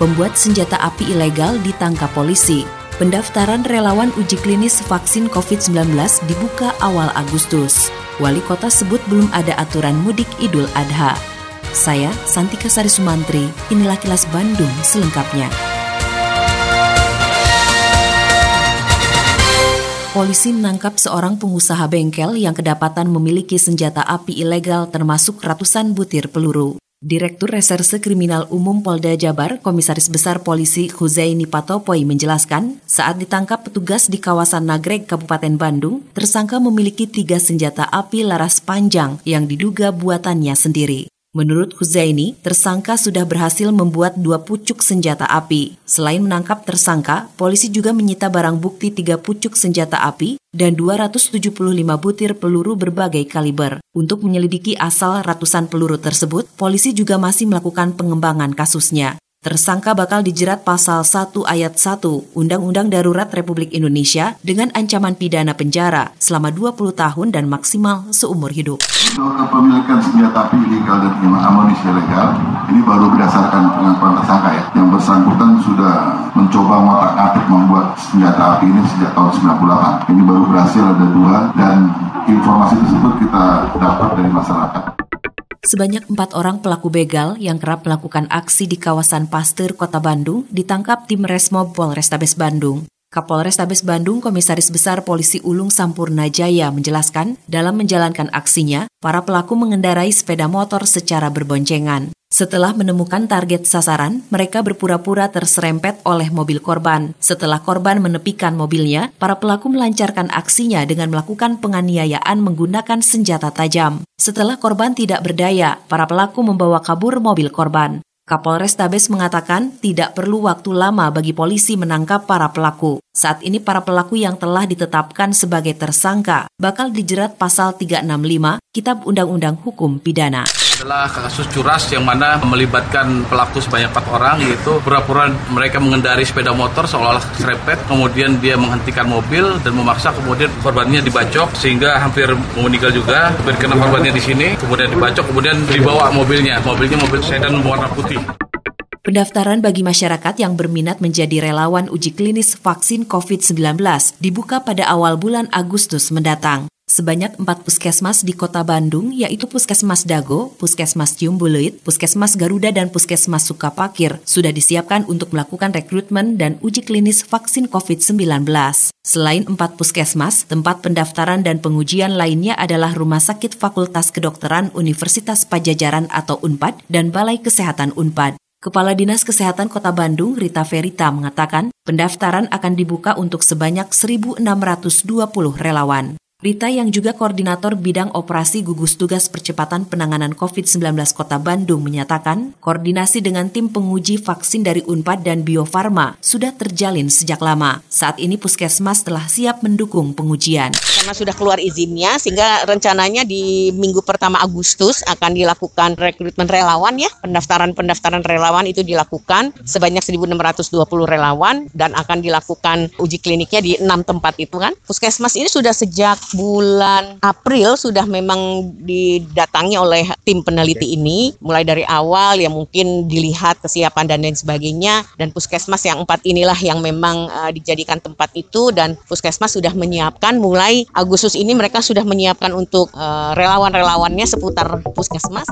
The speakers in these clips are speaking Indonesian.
Pembuat senjata api ilegal ditangkap polisi. Pendaftaran relawan uji klinis vaksin COVID-19 dibuka awal Agustus. Wali kota sebut belum ada aturan mudik Idul Adha. Saya, Santika Sari Sumantri, inilah kilas Bandung selengkapnya. Polisi menangkap seorang pengusaha bengkel yang kedapatan memiliki senjata api ilegal termasuk ratusan butir peluru. Direktur Reserse Kriminal Umum Polda Jabar, Komisaris Besar Polisi Huzaini Patopoi menjelaskan, saat ditangkap petugas di kawasan Nagreg, Kabupaten Bandung, tersangka memiliki tiga senjata api laras panjang yang diduga buatannya sendiri. Menurut Huzaini, tersangka sudah berhasil membuat dua pucuk senjata api. Selain menangkap tersangka, polisi juga menyita barang bukti tiga pucuk senjata api dan 275 butir peluru berbagai kaliber. Untuk menyelidiki asal ratusan peluru tersebut, polisi juga masih melakukan pengembangan kasusnya. Tersangka bakal dijerat pasal 1 ayat 1 Undang-Undang Darurat Republik Indonesia dengan ancaman pidana penjara selama 20 tahun dan maksimal seumur hidup. Kepemilikan senjata api ilegal dan amunisi ilegal ini baru berdasarkan pengakuan tersangka ya. Yang bersangkutan sudah mencoba ngotak atik membuat senjata api ini sejak tahun 98. Ini baru berhasil ada dua dan informasi tersebut kita dapat dari masyarakat. Sebanyak empat orang pelaku begal yang kerap melakukan aksi di kawasan Pasteur, Kota Bandung, ditangkap tim Resmob Polrestabes Bandung. Kapolrestabes Bandung Komisaris Besar Polisi Ulung Sampurna Jaya menjelaskan, dalam menjalankan aksinya, para pelaku mengendarai sepeda motor secara berboncengan. Setelah menemukan target sasaran, mereka berpura-pura terserempet oleh mobil korban. Setelah korban menepikan mobilnya, para pelaku melancarkan aksinya dengan melakukan penganiayaan menggunakan senjata tajam. Setelah korban tidak berdaya, para pelaku membawa kabur mobil korban. Kapolres Tabes mengatakan tidak perlu waktu lama bagi polisi menangkap para pelaku. Saat ini para pelaku yang telah ditetapkan sebagai tersangka bakal dijerat pasal 365 Kitab Undang-Undang Hukum Pidana adalah kasus curas yang mana melibatkan pelaku sebanyak empat orang yaitu pura-pura mereka mengendari sepeda motor seolah-olah serempet kemudian dia menghentikan mobil dan memaksa kemudian korbannya dibacok sehingga hampir meninggal juga berkena korbannya di sini kemudian dibacok kemudian dibawa mobilnya mobilnya mobil sedan warna putih Pendaftaran bagi masyarakat yang berminat menjadi relawan uji klinis vaksin COVID-19 dibuka pada awal bulan Agustus mendatang. Sebanyak empat puskesmas di kota Bandung, yaitu Puskesmas Dago, Puskesmas Ciumbuluit, Puskesmas Garuda, dan Puskesmas Sukapakir, sudah disiapkan untuk melakukan rekrutmen dan uji klinis vaksin COVID-19. Selain empat puskesmas, tempat pendaftaran dan pengujian lainnya adalah Rumah Sakit Fakultas Kedokteran Universitas Pajajaran atau UNPAD dan Balai Kesehatan UNPAD. Kepala Dinas Kesehatan Kota Bandung, Rita Verita, mengatakan pendaftaran akan dibuka untuk sebanyak 1.620 relawan. Rita yang juga koordinator bidang operasi gugus tugas percepatan penanganan COVID-19 Kota Bandung menyatakan, koordinasi dengan tim penguji vaksin dari UNPAD dan Bio Farma sudah terjalin sejak lama. Saat ini Puskesmas telah siap mendukung pengujian. Karena sudah keluar izinnya, sehingga rencananya di minggu pertama Agustus akan dilakukan rekrutmen relawan ya. Pendaftaran-pendaftaran relawan itu dilakukan sebanyak 1.620 relawan dan akan dilakukan uji kliniknya di enam tempat itu kan. Puskesmas ini sudah sejak bulan April sudah memang didatangi oleh tim peneliti ini. Mulai dari awal yang mungkin dilihat kesiapan dan lain sebagainya. Dan puskesmas yang empat inilah yang memang uh, dijadikan tempat itu. Dan puskesmas sudah menyiapkan. Mulai Agustus ini mereka sudah menyiapkan untuk uh, relawan-relawannya seputar puskesmas.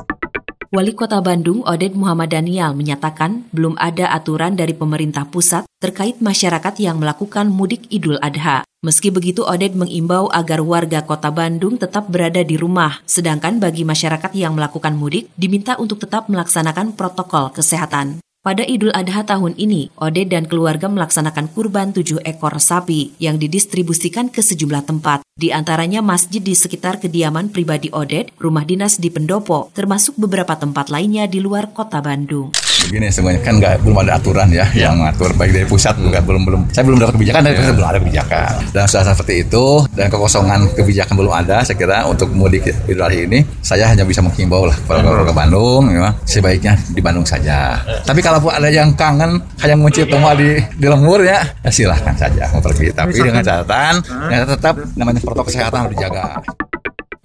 Wali Kota Bandung Oded Muhammad Daniel menyatakan belum ada aturan dari pemerintah pusat terkait masyarakat yang melakukan mudik Idul Adha. Meski begitu, Oded mengimbau agar warga kota Bandung tetap berada di rumah, sedangkan bagi masyarakat yang melakukan mudik diminta untuk tetap melaksanakan protokol kesehatan. Pada Idul Adha tahun ini, Ode dan keluarga melaksanakan kurban tujuh ekor sapi yang didistribusikan ke sejumlah tempat. Di antaranya masjid di sekitar kediaman pribadi Oded, rumah dinas di Pendopo, termasuk beberapa tempat lainnya di luar kota Bandung. Begini semuanya kan nggak belum ada aturan ya, ya. yang ngatur baik dari pusat juga belum belum. Saya belum dapat kebijakan dari pusat belum ada kebijakan. Dan setelah seperti itu dan kekosongan kebijakan belum ada, saya kira untuk mudik Idul Adha ini saya hanya bisa menghimbau lah kalau ke Bandung, ya, sebaiknya di Bandung saja. Tapi kalau ada yang kangen hanya mencium di di lemur ya, ya silahkan saja mau pergi. Tapi dengan catatan, ya tetap namanya protokol kesehatan harus dijaga.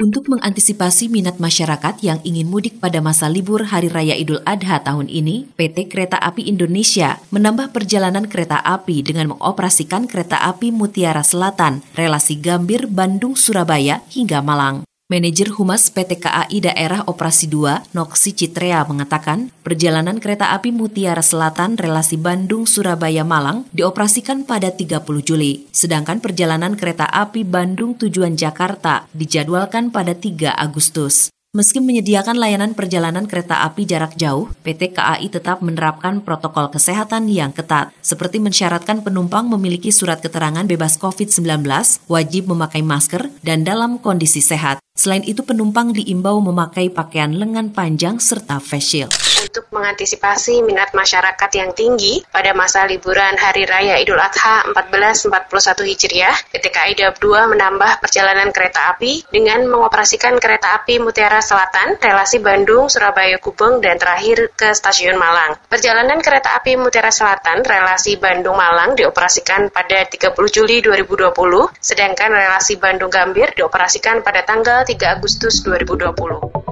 Untuk mengantisipasi minat masyarakat yang ingin mudik pada masa libur Hari Raya Idul Adha tahun ini, PT Kereta Api Indonesia menambah perjalanan kereta api dengan mengoperasikan kereta api Mutiara Selatan, relasi Gambir, Bandung, Surabaya hingga Malang. Manajer Humas PT KAI Daerah Operasi 2, Noksi Citrea mengatakan, perjalanan kereta api Mutiara Selatan relasi Bandung-Surabaya-Malang dioperasikan pada 30 Juli, sedangkan perjalanan kereta api Bandung tujuan Jakarta dijadwalkan pada 3 Agustus. Meski menyediakan layanan perjalanan kereta api jarak jauh, PT KAI tetap menerapkan protokol kesehatan yang ketat, seperti mensyaratkan penumpang memiliki surat keterangan bebas COVID-19, wajib memakai masker, dan dalam kondisi sehat. Selain itu, penumpang diimbau memakai pakaian lengan panjang serta face shield untuk mengantisipasi minat masyarakat yang tinggi pada masa liburan Hari Raya Idul Adha 1441 Hijriah, PT KAI Dawab 2 menambah perjalanan kereta api dengan mengoperasikan kereta api Mutiara Selatan, relasi Bandung, Surabaya, Gubeng, dan terakhir ke Stasiun Malang. Perjalanan kereta api Mutiara Selatan, relasi Bandung-Malang dioperasikan pada 30 Juli 2020, sedangkan relasi Bandung-Gambir dioperasikan pada tanggal 3 Agustus 2020.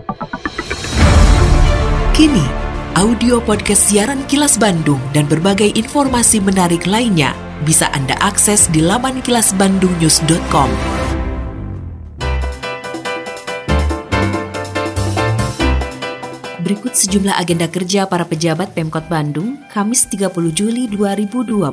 Kini, Audio podcast siaran Kilas Bandung dan berbagai informasi menarik lainnya bisa Anda akses di laman kilasbandungnews.com. Berikut sejumlah agenda kerja para pejabat Pemkot Bandung, Kamis 30 Juli 2020.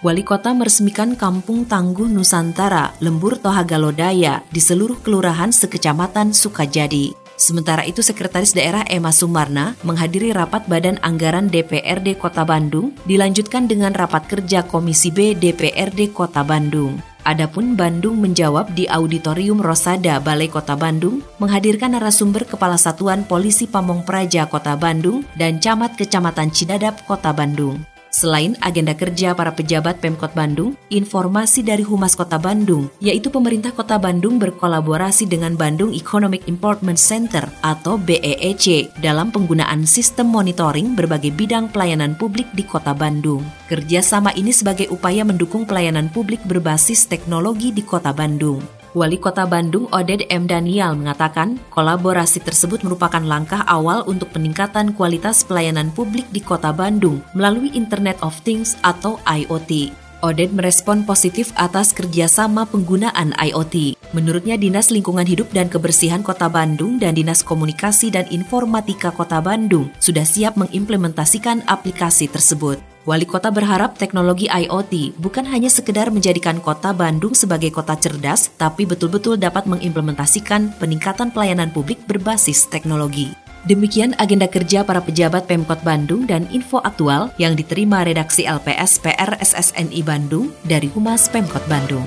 Wali Kota meresmikan Kampung Tangguh Nusantara, Lembur Tohaga Lodaya di seluruh kelurahan sekecamatan Sukajadi. Sementara itu, Sekretaris Daerah Emma Sumarna menghadiri rapat Badan Anggaran DPRD Kota Bandung dilanjutkan dengan rapat kerja Komisi B DPRD Kota Bandung. Adapun Bandung menjawab di Auditorium Rosada Balai Kota Bandung menghadirkan narasumber Kepala Satuan Polisi Pamong Praja Kota Bandung dan Camat Kecamatan Cidadap Kota Bandung. Selain agenda kerja para pejabat Pemkot Bandung, informasi dari Humas Kota Bandung, yaitu pemerintah Kota Bandung berkolaborasi dengan Bandung Economic Improvement Center atau BEEC dalam penggunaan sistem monitoring berbagai bidang pelayanan publik di Kota Bandung. Kerjasama ini sebagai upaya mendukung pelayanan publik berbasis teknologi di Kota Bandung. Wali Kota Bandung Oded M. Daniel mengatakan kolaborasi tersebut merupakan langkah awal untuk peningkatan kualitas pelayanan publik di Kota Bandung melalui Internet of Things atau IoT. Oded merespon positif atas kerjasama penggunaan IoT. Menurutnya Dinas Lingkungan Hidup dan Kebersihan Kota Bandung dan Dinas Komunikasi dan Informatika Kota Bandung sudah siap mengimplementasikan aplikasi tersebut. Wali kota berharap teknologi IoT bukan hanya sekedar menjadikan kota Bandung sebagai kota cerdas, tapi betul-betul dapat mengimplementasikan peningkatan pelayanan publik berbasis teknologi. Demikian agenda kerja para pejabat Pemkot Bandung dan info aktual yang diterima redaksi LPS PR SSNI Bandung dari Humas Pemkot Bandung.